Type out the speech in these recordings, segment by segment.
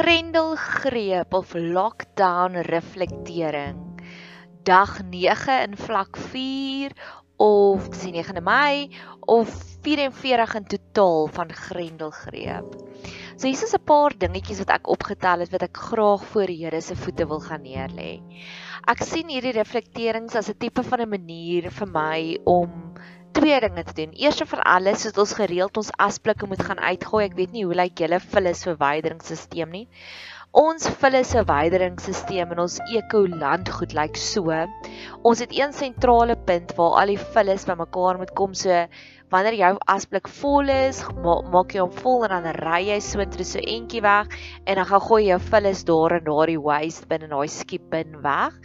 Grendelgreep of lockdown reflektering. Dag 9 in vlak 4 of dis die 9de Mei of 44 in totaal van Grendelgreep. So hier is 'n paar dingetjies wat ek opgetel het wat ek graag voor die Here se voete wil gaan neerlê. Ek sien hierdie reflekterings as 'n tipe van 'n manier vir my om twee dinge te doen. Eerste vir alles is ons gereeld ons asblikke moet gaan uitgooi. Ek weet nie hoe lyk julle vullis verwyderingsstelsel nie. Ons vullis verwyderingsstelsel in ons ekolandgoed lyk so. Ons het een sentrale punt waar al die vullis bymekaar moet kom. So wanneer jou asblik vol is, maak jy hom vol en dan ry jy so intoe so entjie weg en dan gaan gooi jy jou vullis daar in daardie waste bin en daai skip bin weg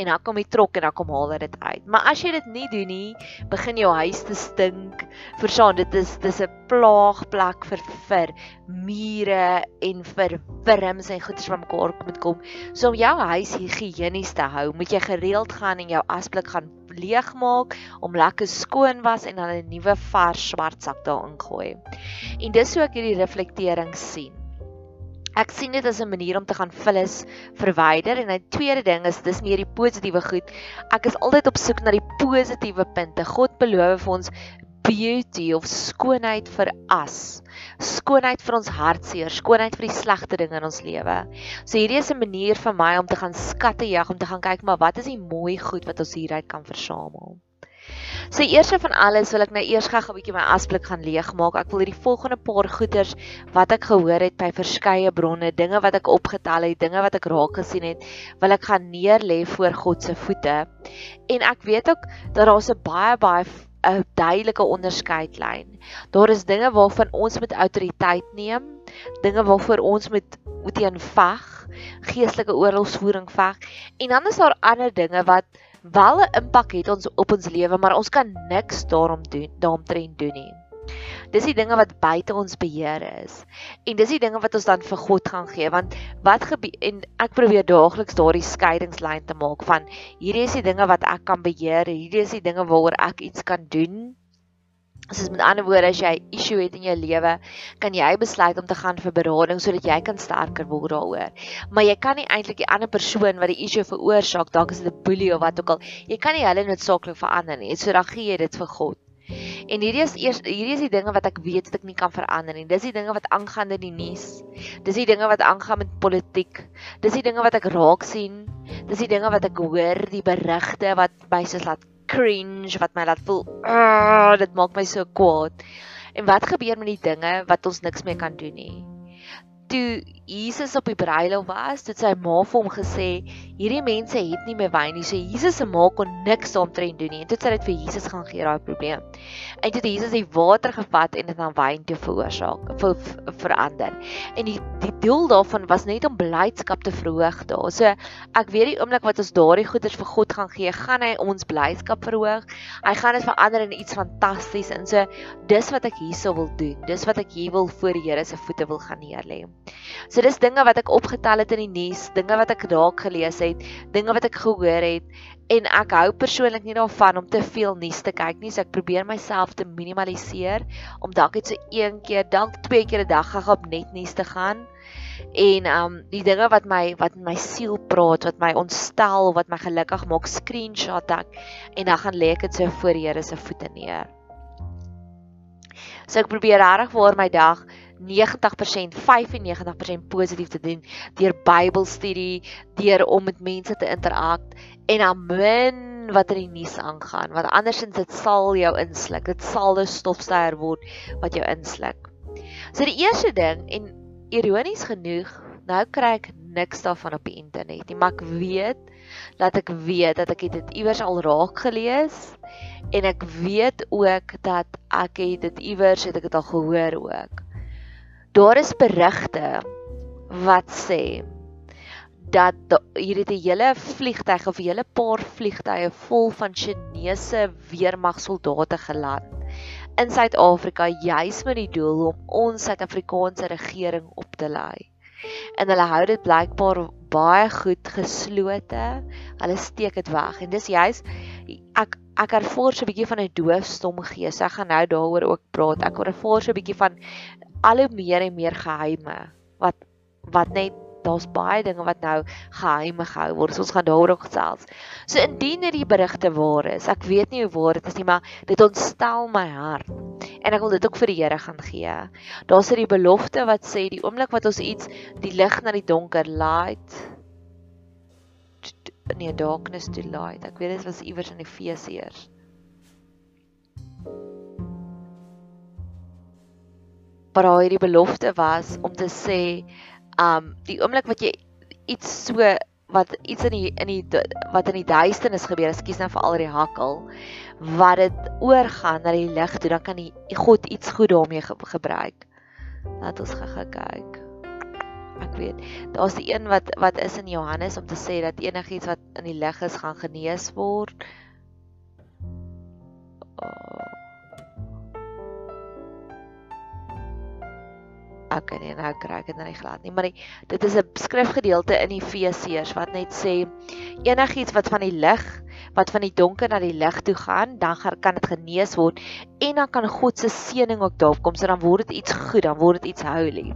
en dan kom die trok en dan kom haal dit uit. Maar as jy dit nie doen nie, begin jou huis te stink. Verstaan, dit is dis 'n plaagplek vir vir mure en vir wurms en goeters wat mekaar moet kom. So om jou huis higienies te hou, moet jy gereeld gaan en jou asblik gaan leegmaak om lekker skoon was en dan 'n nuwe vars swart sak daarin gooi. En dis hoe ek hierdie reflektering sien. Ek sien dit as 'n manier om te gaan vullis verwyder en 'n tweede ding is dis meer die positiewe goed. Ek is altyd op soek na die positiewe punte. God beloof vir ons beauty of skoonheid vir as. Skoonheid vir ons hartseer, skoonheid vir die slegte dinge in ons lewe. So hierdie is 'n manier vir my om te gaan skatte jag, om te gaan kyk maar wat is die mooi goed wat ons hieruit kan versamel. So eerste van alles wil ek nou eers gou 'n bietjie my asblik gaan leegmaak. Ek wil hierdie volgende paar goeders wat ek gehoor het by verskeie bronne, dinge wat ek opgetel het, dinge wat ek raak gesien het, wil ek gaan neerlê voor God se voete. En ek weet ook dat daar 'n baie baie 'n duidelike onderskeidlyn. Daar is dinge waarvan ons met autoriteit neem, dinge waarvoor ons met teen veg, geestelike oorlogsvoering veg. En dan is daar ander dinge wat wel 'n impak het ons op ons lewe, maar ons kan niks daarom doen, daaromtrent doen nie. Dis die dinge wat buite ons beheer is. En dis die dinge wat ons dan vir God gaan gee want wat gebeur en ek probeer daagliks daardie skeidingslyn te maak van hierdie is die dinge wat ek kan beheer, hierdie is die dinge waaroor ek iets kan doen. Soos met ander woorde as jy 'n issue het in jou lewe, kan jy besluit om te gaan vir berading sodat jy kan sterker word daaroor. Maar jy kan nie eintlik die ander persoon wat die issue veroorsaak, dalk is dit 'n boelie of wat ook al, jy kan nie hulle noodsaaklik verander nie. So dan gee jy dit vir God. En hierdie is eers hierdie is die dinge wat ek weet wat ek nie kan verander nie. Dis die dinge wat aangaan in die nuus. Dis die dinge wat aangaan met politiek. Dis die dinge wat ek raak sien. Dis die dinge wat ek hoor, die berigte wat my soos laat cringe, wat my laat voel, oh, dit maak my so kwaad. En wat gebeur met die dinge wat ons niks meer kan doen nie? toe Jesus op die bruiloft was, het sy ma vir hom gesê, hierdie mense het nie meer wyn nie. So Jesus se ma kon niks daaromtrent doen nie. En toe sy dit vir Jesus gaan gee daai probleem. En toe het Jesus die water gevat en dit aan wyn toe veroorsaak, ver, ver, verander. En die die doel daarvan was net om blydskap te verhoog daar. So ek weet die oomblik wat ons daardie goeders vir God gaan gee, gaan hy ons blydskap verhoog. Hy gaan dit verander in iets fantasties. En so dis wat ek hierso wil doen. Dis wat ek hier wil voor die Here se voete wil gaan neerlê. So dis dinge wat ek opgetel het in die nuus, dinge wat ek dalk gelees het, dinge wat ek gehoor het en ek hou persoonlik nie daarvan om te veel nuus te kyk nie, so ek probeer myself te minimaliseer om dalk net so een keer, dalk twee keer 'n dag gou op net nuus te gaan. En um die dinge wat my wat my siel praat, wat my ontstel, wat my gelukkig maak, screenshot ek en dan gaan lê ek dit so voor die Here se voete neer. So ek probeer regtig vir my dag 90% 95% positief te doen deur Bybelstudie, deur om met mense te interak en dan min wat in die nuus aangaan, want andersins dit sal jou insluk. Dit sal 'n stofsuier word wat jou insluk. So die eerste ding en ironies genoeg, nou kry ek niks daarvan op die internet nie, maar ek weet dat ek weet dat ek dit iewers al raak gelees en ek weet ook dat ek dit iewers het ek dit al gehoor ook. Daar is berigte wat sê dat hier het 'n hele vliegtyg of hele paar vliegtye vol van Chinese weermagsoldate geland in Suid-Afrika juis met die doel om ons Suid-Afrikaanse regering op te lei. En hulle hou dit blykbaar baie goed geslote. Hulle steek dit weg en dis juis ek ek ervaar so 'n bietjie van 'n doofstom gees. Ek gaan nou daaroor ook praat. Ek ervaar so 'n bietjie van al hoe meer en meer geheime wat wat net daar's baie dinge wat nou geheim gehou word. So ons gaan daaroor gesels. So indien hierdie berigte waar is, ek weet nie hoe waar dit is nie, maar dit ontstel my hart. En ek wil dit ook vir die Here gaan gee. Daar's hierdie belofte wat sê die oomblik wat ons iets die lig na die donker light nee darkness to light. Ek weet dit was iewers in Efesiërs. Maar daar hierdie belofte was om te sê, um die oomblik wat jy iets so wat iets in die in die wat in die duisternis gebeur, ekskuus nou vir al die hakkel, wat dit oorgaan na die lig toe, dan kan die God iets goed daarmee ge gebruik. Laat ons gou kyk. Ek weet, daar's die een wat wat is in Johannes om te sê dat enigiets wat in die lig is gaan genees word. Oh. Ek kan nie nou kry ek dit nie glad nie, maar die, dit is 'n skrifgedeelte in Efesiërs wat net sê enigiets wat van die lig wat van die donker na die lig toe gaan, dan kan dit genees word en dan kan God se seëning ook daarop kom, so dan word dit iets goed, dan word dit iets holy.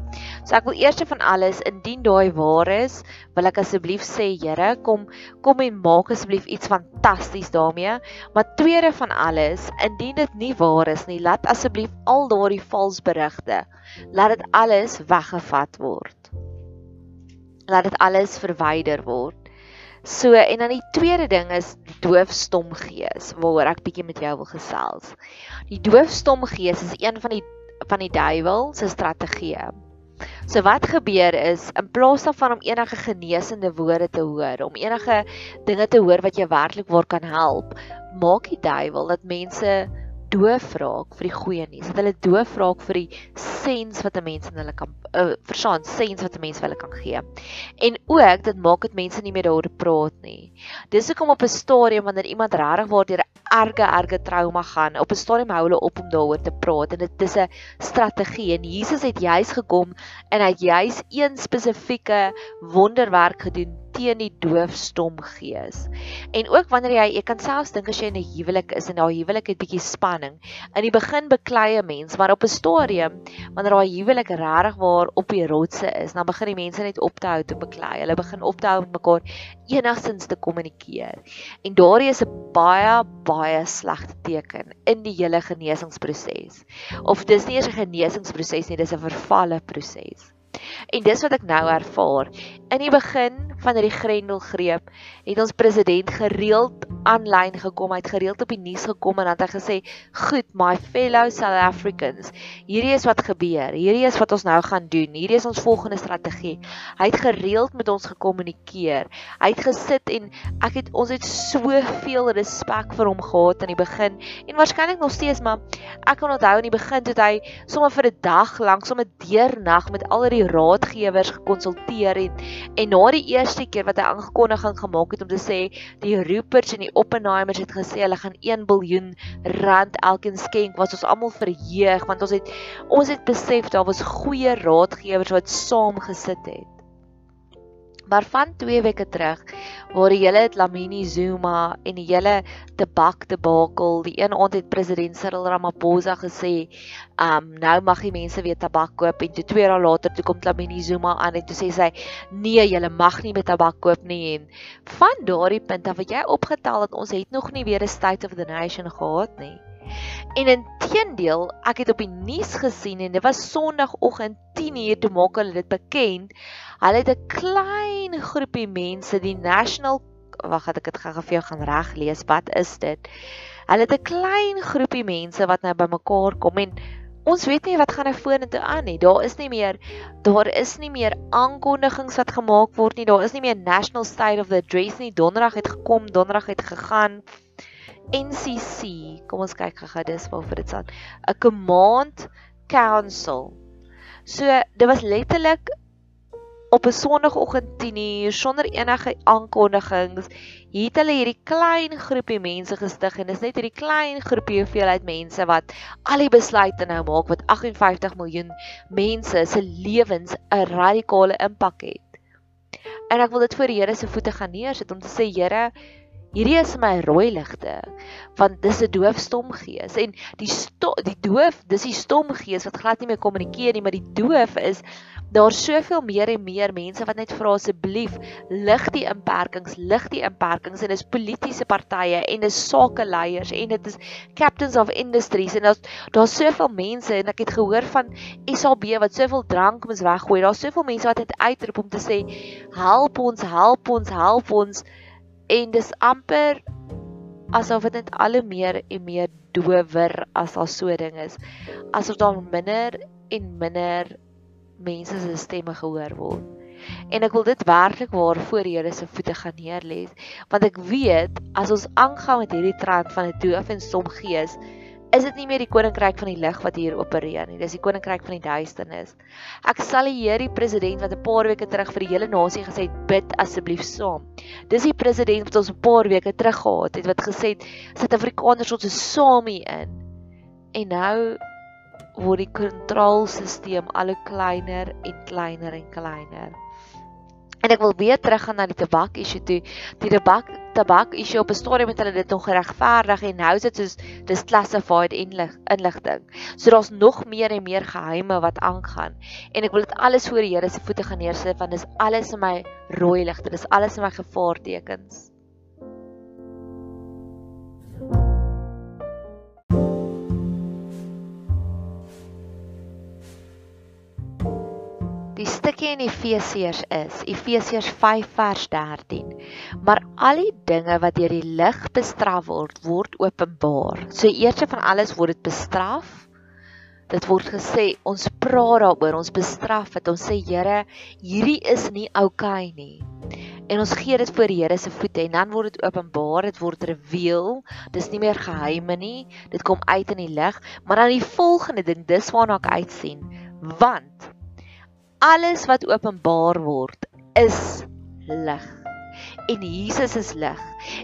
So ek wil eers van alles, indien daai waar is, wil ek asseblief sê, Here, kom kom en maak asseblief iets fantasties daarmee. Maar tweede van alles, indien dit nie waar is nie, laat asseblief al daardie vals berigte, laat dit alles weggevat word. Laat dit alles verwyder word. So en dan die tweede ding is doofstom gees waaroor ek bietjie met jou wil gesels. Die doofstom gees is een van die van die duiwel se strategieë. So wat gebeur is in plaas daarvan om enige genesende woorde te hoor, om enige dinge te hoor wat jou werklik waar kan help, maak die duiwel dat mense doof raak vir die goeie nuus. Dat hulle doof raak vir die sens wat 'n mens in hulle kan uh, verstaan, sens wat 'n mens vir hulle kan gee. En ook dit maak dit mense nie meer daaroor praat nie. Dis hoekom op 'n stadium wanneer iemand regtig waar deur 'n erge erge trauma gaan, op 'n stadium hou hulle op om daaroor te praat en dit is 'n strategie. En Jesus het juis gekom en hy het juis een spesifieke wonderwerk gedoen teen die doofstom gees. En ook wanneer jy jy kan selfs dink as jy in 'n huwelik is en daai huwelik het bietjie spanning. In die begin beklei 'n mens, maar op 'n stadium wanneer daai huwelik regtig waar op die rotse is, dan begin die mense net op te hou te beklei. Hulle begin op te hou met mekaar enigstens te kommunikeer. En daardie is 'n baie baie slegte teken in die hele genesingsproses. Of dis nie eers 'n genesingsproses nie, dis 'n vervalle proses. En dis wat ek nou ervaar. In die begin van hierdie grendelgreep het ons president gereeld aanlyn gekom, hy het gereeld op die nuus gekom en dan het hy gesê, "Goed, my fellow South Africans, hierdie is wat gebeur. Hierdie is wat ons nou gaan doen. Hierdie is ons volgende strategie." Hy het gereeld met ons gekommunikeer. Hy het gesit en ek het ons het soveel respek vir hom gehad in die begin en waarskynlik nog steeds, maar ek kan onthou in die begin toe hy sommer vir 'n dag lank, sommer deernag met al die raadgewers gekonsulteer en en na die eerste keer wat hy aangekondiging gemaak het om te sê die Ruperts en die Oppenheimers het gesê hulle gaan 1 biljoen rand elkeen skenk was ons almal verheug want ons het ons het besef daar was goeie raadgewers wat saam gesit het Maar van 2 weke terug waar die hele Dlamini Zuma en die hele tabak debakel, die een aand het president Cyril Ramaphosa gesê, um nou mag die mense weer tabak koop. En toe 2 dae later toe kom Dlamini Zuma aan en toe sê sy, nee, julle mag nie met tabak koop nie. En van daardie punt af wat jy opgetel dat ons het nog nie weer 'n state of the nation gehad nie. En inteendeel, ek het op die nuus gesien en dit was Sondagoggend 10:00 toe maak hulle dit bekend. Hulle het 'n klein groepie mense, die National Wag, het ek dit gou vir jou gaan reg lees. Wat is dit? Hulle het 'n klein groepie mense wat nou bymekaar kom en ons weet nie wat gaan nou vorentoe aan nie. Daar is nie meer daar is nie meer aankondigings wat gemaak word nie. Daar is nie meer National State of the Address nie. Donderdag het gekom, Donderdag het gegaan. NCC, kom ons kyk gou-gou dis waarvoor dit staan. 'n Command Council. So dit was letterlik op 'n Sondagoggend 10:00 sonder enige aankondigings. Het hulle hierdie klein groepie mense gestig en dis net hierdie klein groepie hoeveelheid mense wat al die besluite nou maak wat 58 miljoen mense se lewens 'n radikale impak het. En ek wil dit voor die Here se voete gaan neersit om te sê Here, Hierdie is my rooi ligte want dis 'n doofstom gees en die sto, die doof dis die stom gees wat glad nie meer kommunikeer nie maar die doof is daar soveel meer en meer mense wat net vra asseblief lig die inperkings, lig die inperkings. En dis politieke partye en dis sakeleiers en dit is captains of industries en daar's daar's soveel mense en ek het gehoor van SAB wat soveel drank moes weggooi. Daar's soveel mense wat dit uitroep om te sê help ons, help ons, help ons en dis amper asof dit net al meer en meer dower as al so ding is. Asof daar minder en minder mense se stemme gehoor word. En ek wil dit werklik waar voor die Here se voete gaan neerlê, want ek weet as ons aangaan met hierdie trend van 'n doof en stom gees, is dit nie meer die koninkryk van die lig wat hier opereer nie, dis die koninkryk van die duisternis. Ek sal die president wat 'n paar weke terug vir die hele nasie gesê het bid asseblief saam. Dis die president wat ons 'n paar weke terug gehad het wat gesê het Suid-Afrikaners ons is saam hier in. En nou word die kontrolstelsel al kleiner en kleiner en kleiner. En ek wil weer teruggaan na die tabak issue toe. Die tabak tabak issue op 'n stadium het hulle dit nog geregverdig en nou is dit soos dis classified inlig, inligting. So daar's nog meer en meer geheime wat aangaan. En ek wil dit alles voor die Here se voete gaan neersit want dis alles in my rooi ligte. Dis alles in my gevaartekens. Stukkie in Efesiërs is Efesiërs 5 vers 13. Maar al die dinge wat deur die lig bestraf word, word openbaar. So eers van alles word dit bestraf. Dit word gesê ons praat daaroor, ons bestraf dit. Ons sê Here, hierdie is nie oukei okay nie. En ons gee dit voor die Here se voete en dan word dit openbaar, dit word reveal. Dis nie meer geheime nie. Dit kom uit in die lig. Maar dan die volgende ding, dis waarna ek uitsien. Want alles wat openbaar word is lig. En Jesus is lig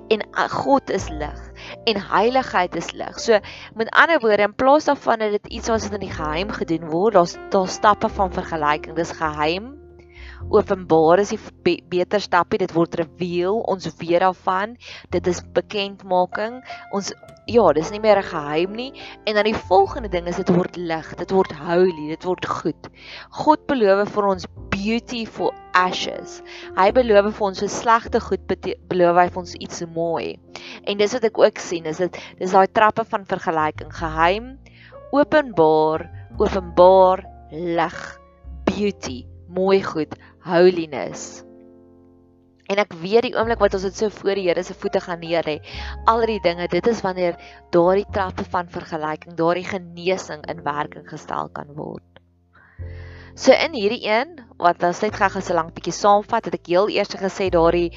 en God is lig en heiligheid is lig. So met ander woorde in plaas daarvan dat dit iets wat in die geheim gedoen word, daar's daar stappe van vergelyking. Dis geheim. Openbaar is die be beter stappie. Dit word reveal. Ons weet daarvan. Dit is bekendmaking. Ons ja, dis nie meer 'n geheim nie. En dan die volgende ding is dit word lig, dit word holy, dit word goed. God beloof vir ons beauty for ashes. Hy beloof vir ons so slegte goed beloof hy vir ons iets mooi. En dis wat ek ook sien, is dit dis daai trappe van vergelyking, geheim, openbaar, openbaar, lig, beauty, mooi goed, holiness. En ek weet die oomblik wat ons dit so voor die Here se voete gaan neer lê, al die dinge, dit is wanneer daardie trappe van vergelyking, daardie genesing in werking gestel kan word. So in hierdie een wat ons net gou-gou so lank bietjie saamvat, het ek heel eers gesê daardie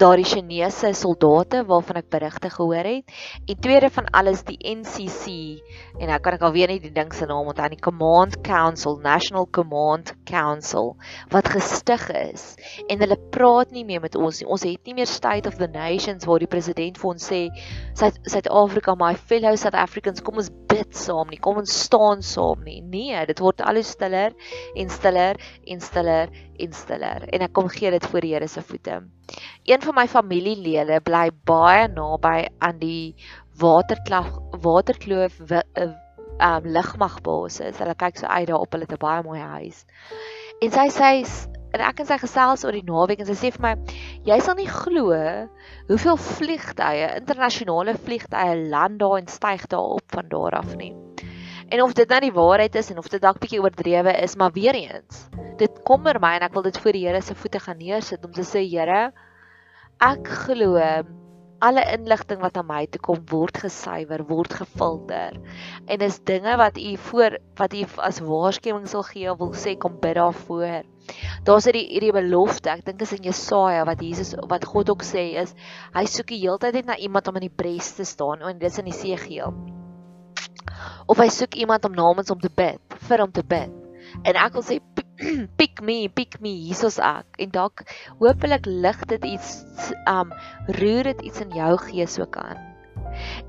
daardie Chinese soldate waarvan ek berigte gehoor het. En tweede van alles die NCC en nou kan ek alweer nie die ding se naam onthou nie Command Council National Command Council wat gestig is. En hulle praat nie meer met ons nie. Ons het nie meer State of the Nations waar die president vir ons sê Suid-Afrika my fellow South Africans kom ons bid saam nie kom ons staan saam nie nee dit word al hoe stiller en stiller en stiller en stiller en ek kom gee dit voor die Here se voete Een van my familielede bly baie naby aan die waterkloof waterkloof um lugmagbasis. Hulle kyk so uit daar op hulle te baie mooi huis. En sy sê en ek en sy gesels oor die naweek en sy sê vir my jy sal nie glo hoeveel vliegtye, internasionale vliegtye land daar en styg daar op van daar af nie. En of dit nou die waarheid is en of dit dalk bietjie oordrewe is, maar weer eens, dit kommer my en ek wil dit voor die Here se voete gaan neersit om te sê Here, ek glo alle inligting wat aan my toe kom word gesuiwer, word gefilter. En dis dinge wat u voor wat u as waarskuwing sal gee wil sê kom bid daarvoor. Daar's hierdie hierdie belofte, ek dink is in Jesaja wat Jesus wat God ook sê is hy soek die hele tyd net na iemand om in die bres te staan en dis in die Segeel. Of hy soek iemand om namens hom te bid, vir hom te bid. En ek wil sê pick me, pick me, hiersoos ek. En dalk hopelik lig dit iets um roer dit iets in jou gees ook aan.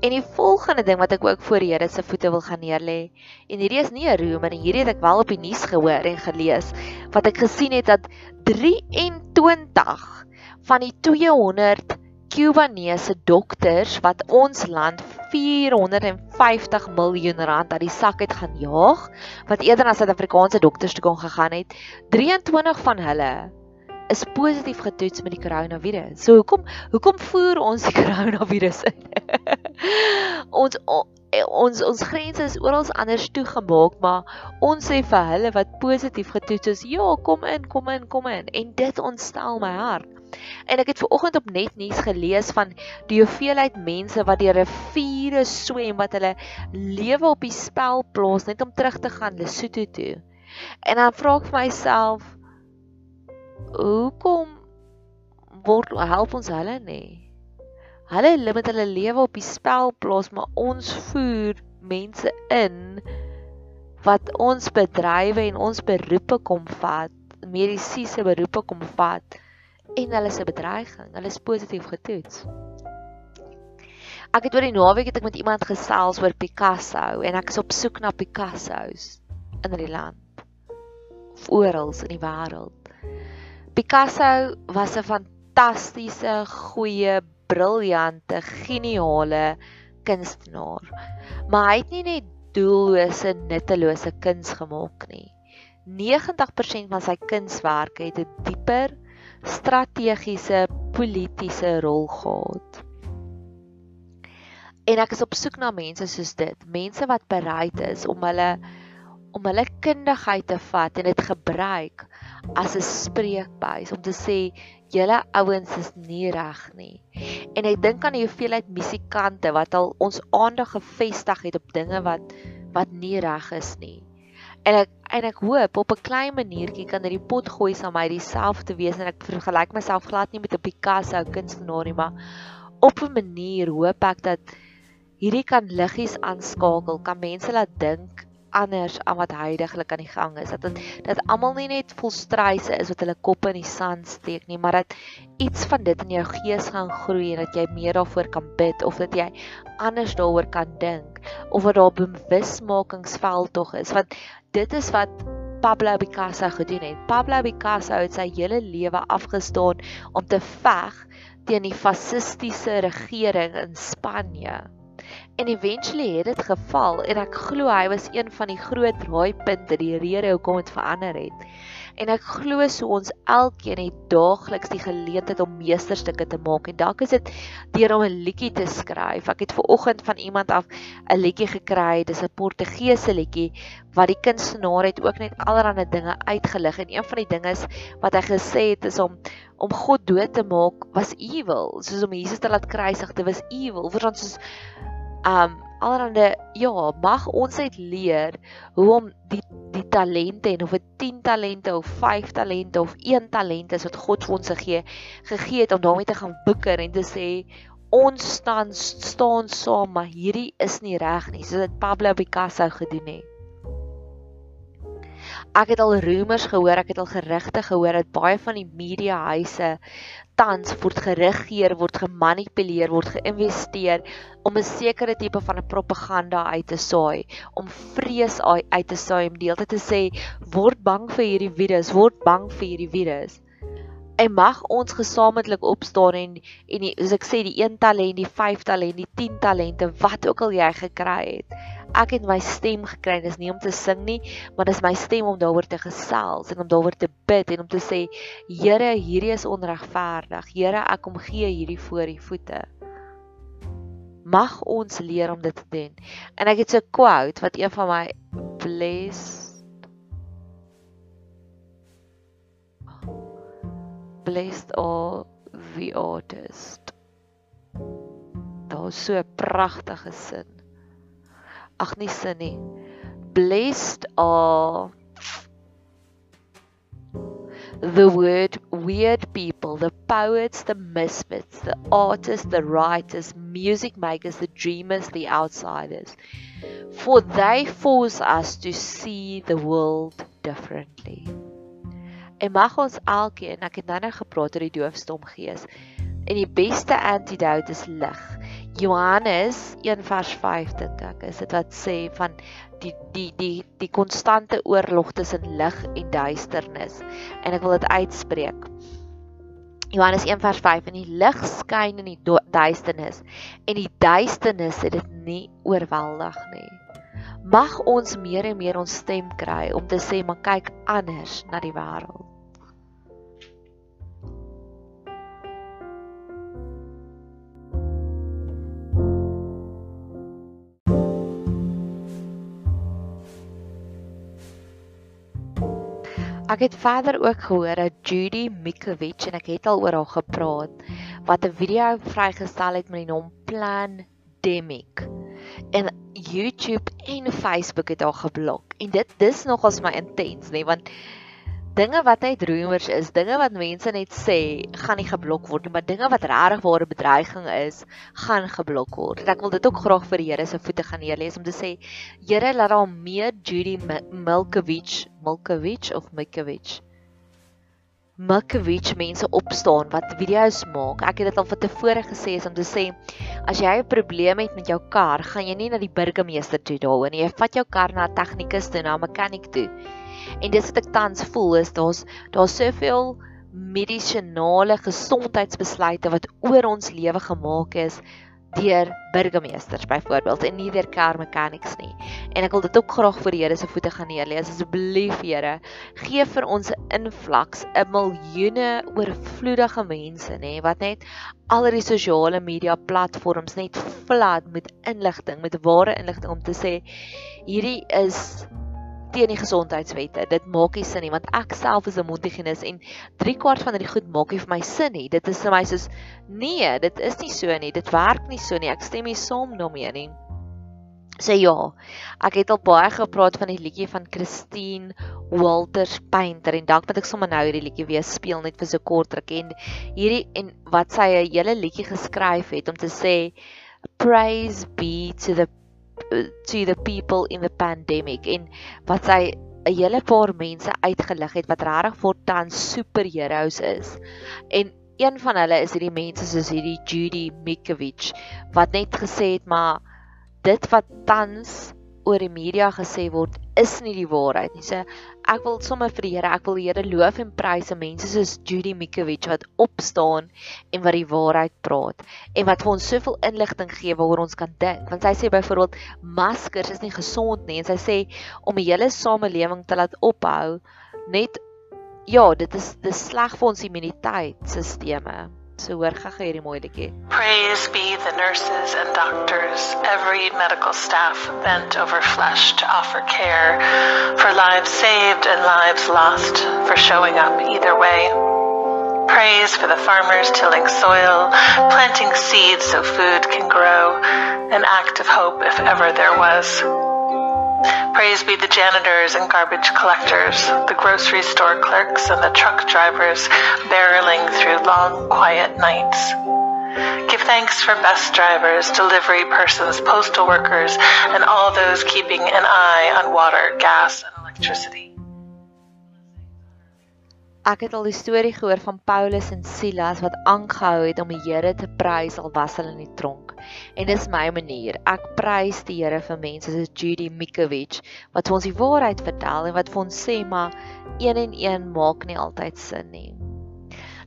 En die volgende ding wat ek ook voor die Here se voete wil gaan neerlê. En hierdie is nie 'n roemer en hierdie het ek wel op die nuus gehoor en gelees wat ek gesien het dat 23 van die 200 Kubanese dokters wat ons land 450 miljoen rand uit die sak het gaan jaag wat eerder na Suid-Afrikaanse dokters toe kon gegaan het 23 van hulle is positief getoets met die koronavirus. So hoekom hoekom voer ons die koronavirus in? ons ons ons grense is oral anders toegemaak, maar ons sê vir hulle wat positief getoets is, ja, kom in, kom in, kom in en dit ontstel my hart. En ek het ver oggend op Netnuus gelees van die hoeveelheid mense wat deur riviere swem wat hulle lewe op die spel plaas net om terug te gaan Lesotho toe. En dan vra ek myself, hoekom word help ons hulle nie? Hulle limit hulle lewe op die spel plaas, maar ons voer mense in wat ons bedrywe en ons beroepe kom vat, mediese beroepe kom vat en hulle se bedreiging, hulle is positief getoets. Ek het oor die naweek het ek met iemand gesels oor Picasso en ek is op soek na Picasso's in die land of oral in die wêreld. Picasso was 'n fantastiese, goeie, briljante, geniale kunstenaar. Maar hy het nie net doellose, nuttelose kuns gemaak nie. 90% van sy kunswerke het 'n dieper strategiese politiese rol gehad. En ek is op soek na mense soos dit, mense wat bereid is om hulle om hulle kundigheid te vat en dit gebruik as 'n spreekbuis om te sê julle ouens is nie reg nie. En ek dink aan die hoeveelheid musikante wat al ons aandag gefestig het op dinge wat wat nie reg is nie. En ek en ek hoop op 'n klein maniertjie kan hierdie pot gooi saam my dieselfde wees en ek vergelyk myself glad nie met 'n Picasso kunstenaar nie, maar op 'n manier hoop ek dat hierdie kan liggies aanskakel, kan mense laat dink anders aan wat heidaglik aan die gang is. Dat dit dat almal nie net vol stryse is wat hulle kop in die sand steek nie, maar dat iets van dit in jou gees gaan groei en dat jy meer daarvoor kan bid of dat jy anders daaroor kan dink of wat daar bewusmakingsveld tog is. Want dit is wat Pablo Picasso gedoen het. Pablo Picasso het sy hele lewe afgestaan om te veg teen die fasistiese regering in Spanje. En eventually het dit geval en ek glo hy was een van die groot raaipunte die rede hoekom dit verander het. En ek glo so ons elkeen het daagliks die geleentheid om meesterstukke te maak en dalk is dit deur om 'n liedjie te skryf. Ek het ver oggend van iemand af 'n liedjie gekry, dis 'n Portugese liedjie wat die kunstenaar het ook net allerlei dinge uitgelig en een van die dinge wat hy gesê het is om om God dood te maak was evil, soos om Jesus te laat kruisig, dit was evil. Vir ons soos um allerhande ja, mag ons uit leer hoe om die die talente en of dit 10 talente of 5 talente of 1 talent is wat God vir ons gegee gegee het om daarmee te gaan bikker en te sê ons staan staan saam, maar hierdie is nie reg nie, soos dit Pablo Picasso gedoen het. Ek het al rumors gehoor, ek het al gerugte gehoor dat baie van die mediahuise tans word geregeer, word gemanipuleer, word geïnvesteer om 'n sekere tipe van 'n propaganda uit te saai, om vrees uit te saai, om deeltyd te sê word bang vir hierdie virus, word bang vir hierdie virus. En mag ons gesamentlik opstaan en en die, soos ek sê die 1 talent, die 5 talent, die 10 talente, wat ook al jy gekry het ek het my stem gekry, dis nie om te sing nie, maar dis my stem om daaroor te gesels en om daaroor te bid en om te sê, Here, hierdie is onregverdig. Here, ek kom gee hierdie voor u voete. Mag ons leer om dit te doen. En ek het so 'n quote wat een van my blessed blessed all the artist. Daar is so 'n pragtige sin ag nie sin nie. Blessed are the word weird people, the poets, the misfits, the artists, the writers, music makers, the dreamers, the outsiders. For they force us to see the world differently. En mag ons elkeen, ek het nou net gepraat oor die doofstom gees. En die beste antidote is lig. Johannes 1 vers 5 dink ek is dit wat sê van die die die die konstante oorlog tussen lig en duisternis en ek wil dit uitspreek. Johannes 1:5 en die lig skyn in die duisternis en die duisternis het dit nie oorweldig nie. Mag ons meer en meer ons stem kry om te sê maar kyk anders na die wêreld. Ek het verder ook gehoor dat Judy Mikovic en ek het al oor haar gepraat wat 'n video vrygestel het met die naam Plandemic. En YouTube en Facebook het haar geblok. En dit dis nogals my intens, nê, want dinge wat net rumors is, dinge wat mense net sê, gaan nie geblok word nie, maar dinge wat regtig ware bedreiging is, gaan geblok word. En ek wil dit ook graag vir die Here se voete gaan neerlees om te sê, Here, laat daar meer Judy Milkovic, Milkovic of Milkovic Milkovic mense opstaan wat video's maak. Ek het dit al van tevore gesê is om te sê as jy 'n probleem het met jou kar, gaan jy nie na die burgemeester toe daaroor nie. Jy vat jou kar na 'n tegnikus toe, na 'n mechanic toe. En dis wat ek tans voel is daar's daar's soveel medisinale gesondheidsbesluite wat oor ons lewe gemaak is deur burgemeesters byvoorbeeld en nie deur car mechanics nie. En ek wil dit ook graag voor die Here se voete gaan neerlees. Asseblief Here, gee vir ons 'n invloeks, 'n miljoene oorvloedige mense nê wat net al die sosiale media platforms net vlad met inligting, met ware inligting om te sê hierdie is teen die gesondheidswette. Dit maak nie sin nie want ek self is 'n mondhygiënis en 3 kwart van dit goed maak nie vir my sin nie. Dit is vir my soos nee, dit is nie so nie. Dit werk nie so nie. Ek stem nie saam daarmee nie. Sê ja. Ek het al baie gepraat van die liedjie van Christine Walters Painter en dank dat ek sommer nou hierdie liedjie weer speel net vir so kort ruk en hierdie en wat sy 'n hele liedjie geskryf het om te sê praise be to the to the people in the pandemic en wat sy 'n hele paar mense uitgelig het wat regtig vir tans superheroes is. En een van hulle is hierdie mense soos hierdie Judy Mikovic wat net gesê het maar dit wat tans oor die media gesê word is nie die waarheid nie. So ek wil sommer vir die Here, ek wil die Here loof en prys se mense soos Judy Mikovic wat opstaan en wat die waarheid praat en wat vir ons soveel inligting gee waaroor ons kan dink. Want sy sê byvoorbeeld maskers is nie gesond nie en sy sê om die hele samelewing te laat ophou net ja, dit is dis sleg vir ons immuniteitstelsels. Praise be the nurses and doctors, every medical staff bent over flesh to offer care for lives saved and lives lost, for showing up either way. Praise for the farmers tilling soil, planting seeds so food can grow, an act of hope if ever there was. Praise be the janitors and garbage collectors, the grocery store clerks and the truck drivers barreling through long, quiet nights. Give thanks for bus drivers, delivery persons, postal workers, and all those keeping an eye on water, gas, and electricity. Ek het al die storie gehoor van Paulus en Silas wat aangehou het om die Here te prys al was hulle in die tronk. En dis my manier. Ek prys die Here vir mense soos Judy Mikovic wat vir ons die waarheid vertel en wat vir ons sê maar een en een maak nie altyd sin nie.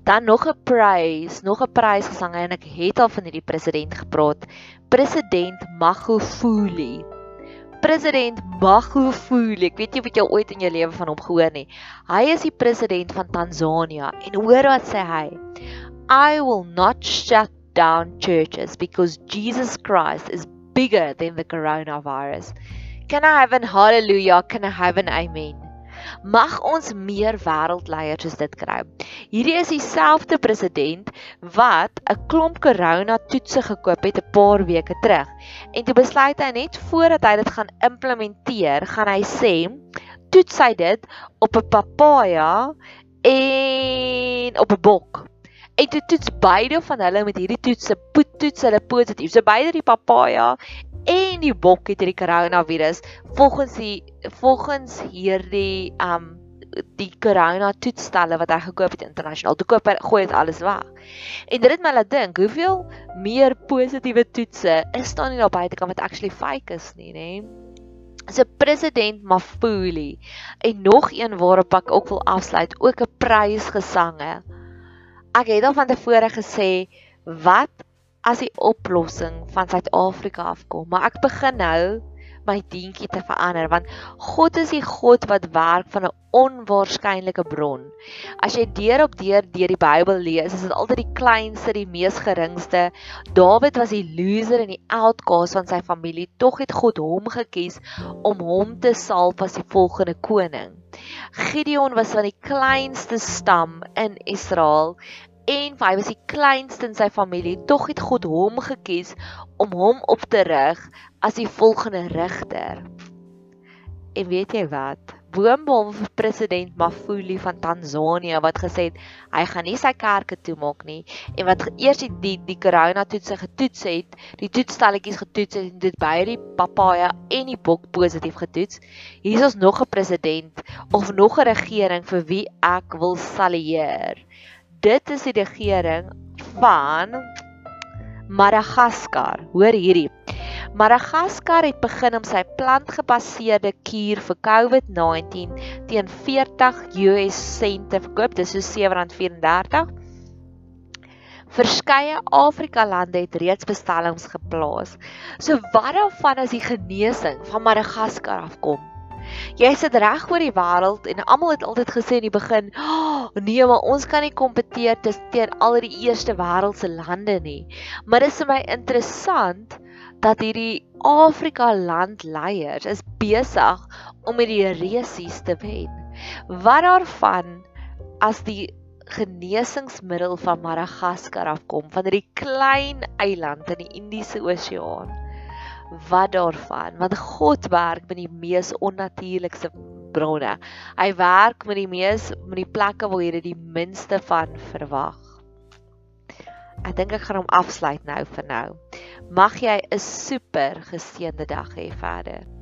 Dan nog 'n prys, nog 'n prys gesang en ek het al van hierdie president gepraat. President Magufuli president Magufuli. Ek weet jy wat jy ooit in jou lewe van hom gehoor nie. Hy is die president van Tansanië en hoor wat sê hy? I will not shut down churches because Jesus Christ is bigger than the coronavirus. Can I have an hallelujah? Can I have an amen? Mag ons meer wêreldleiers soos dit kry. Hierdie is dieselfde president wat 'n klomp corona toetse gekoop het 'n paar weke terug. En toe besluit hy net voordat hy dit gaan implementeer, gaan hy sê, toets hy dit op 'n papaja en op 'n bok. En toe toets beide van hulle met hierdie toetse, toets hulle positief. So beide die papaja en die bok het hierdie koronavirus volgens die volgens hierdie um die corona toetsstelle wat hy gekoop het internasionaal. Toe koop hy gooi dit alles weg. En dit het my laat dink, hoeveel meer positiewe toetse is daar nie daar buite kan wat actually fake is nie, nê? 'n president Mafuli en nog een waarop ek ook wil afsluit, ook 'n prysgesange. ek het al van tevore gesê wat as die oplossing van Suid-Afrika afkom, maar ek begin nou my dientjie te verander want God is die God wat werk van 'n onwaarskynlike bron. As jy deur op deur deur die Bybel lees, is dit altyd die kleinste, die mees geringste. Dawid was die loser en die outcast van sy familie, tog het God hom gekies om hom te salf as die volgende koning. Gideon was van die kleinste stam in Israel en hy was die kleinste in sy familie, tog het God hom gekies om hom op te rig as die volgende regter. En weet jy wat? Boonbehalwe president Magufuli van Tanzanië wat gesê het hy gaan nie sy kerke toemaak nie en wat eers die die, die corona toetse getoets het, die toetstelletjies getoets het en dit by die papaja en die bok positief getoets. Hier is ons nog 'n president of nog 'n regering vir wie ek wil salueer dit is die regering van Madagaskar. Hoor hierdie. Madagaskar het begin om sy plantgebaseerde kuur vir COVID-19 teen 40 US sente verkoop. Dis so R7.34. Verskeie Afrika lande het reeds bestellings geplaas. So wat daarvan as die genesing van Madagaskar afkom? Jy sit reg oor die wêreld en almal het altyd gesê in die begin, oh, "Nee, maar ons kan nie kompeteer teen al die eerste wêreldse lande nie." Maar dit is vir my interessant dat hierdie Afrika landleiers is besig om met die resies te wen. Wat daarvan as die genesingsmiddel van Madagaskar afkom van hierdie klein eiland in die Indiese Oseaan? Wat daarvan want God werk met die mees onnatuurlikste bronne. Hy werk met die mees met die plekke waar jy dit die minste van verwag. Ek dink ek gaan hom afsluit nou vir nou. Mag jy 'n super geseënde dag hê verder.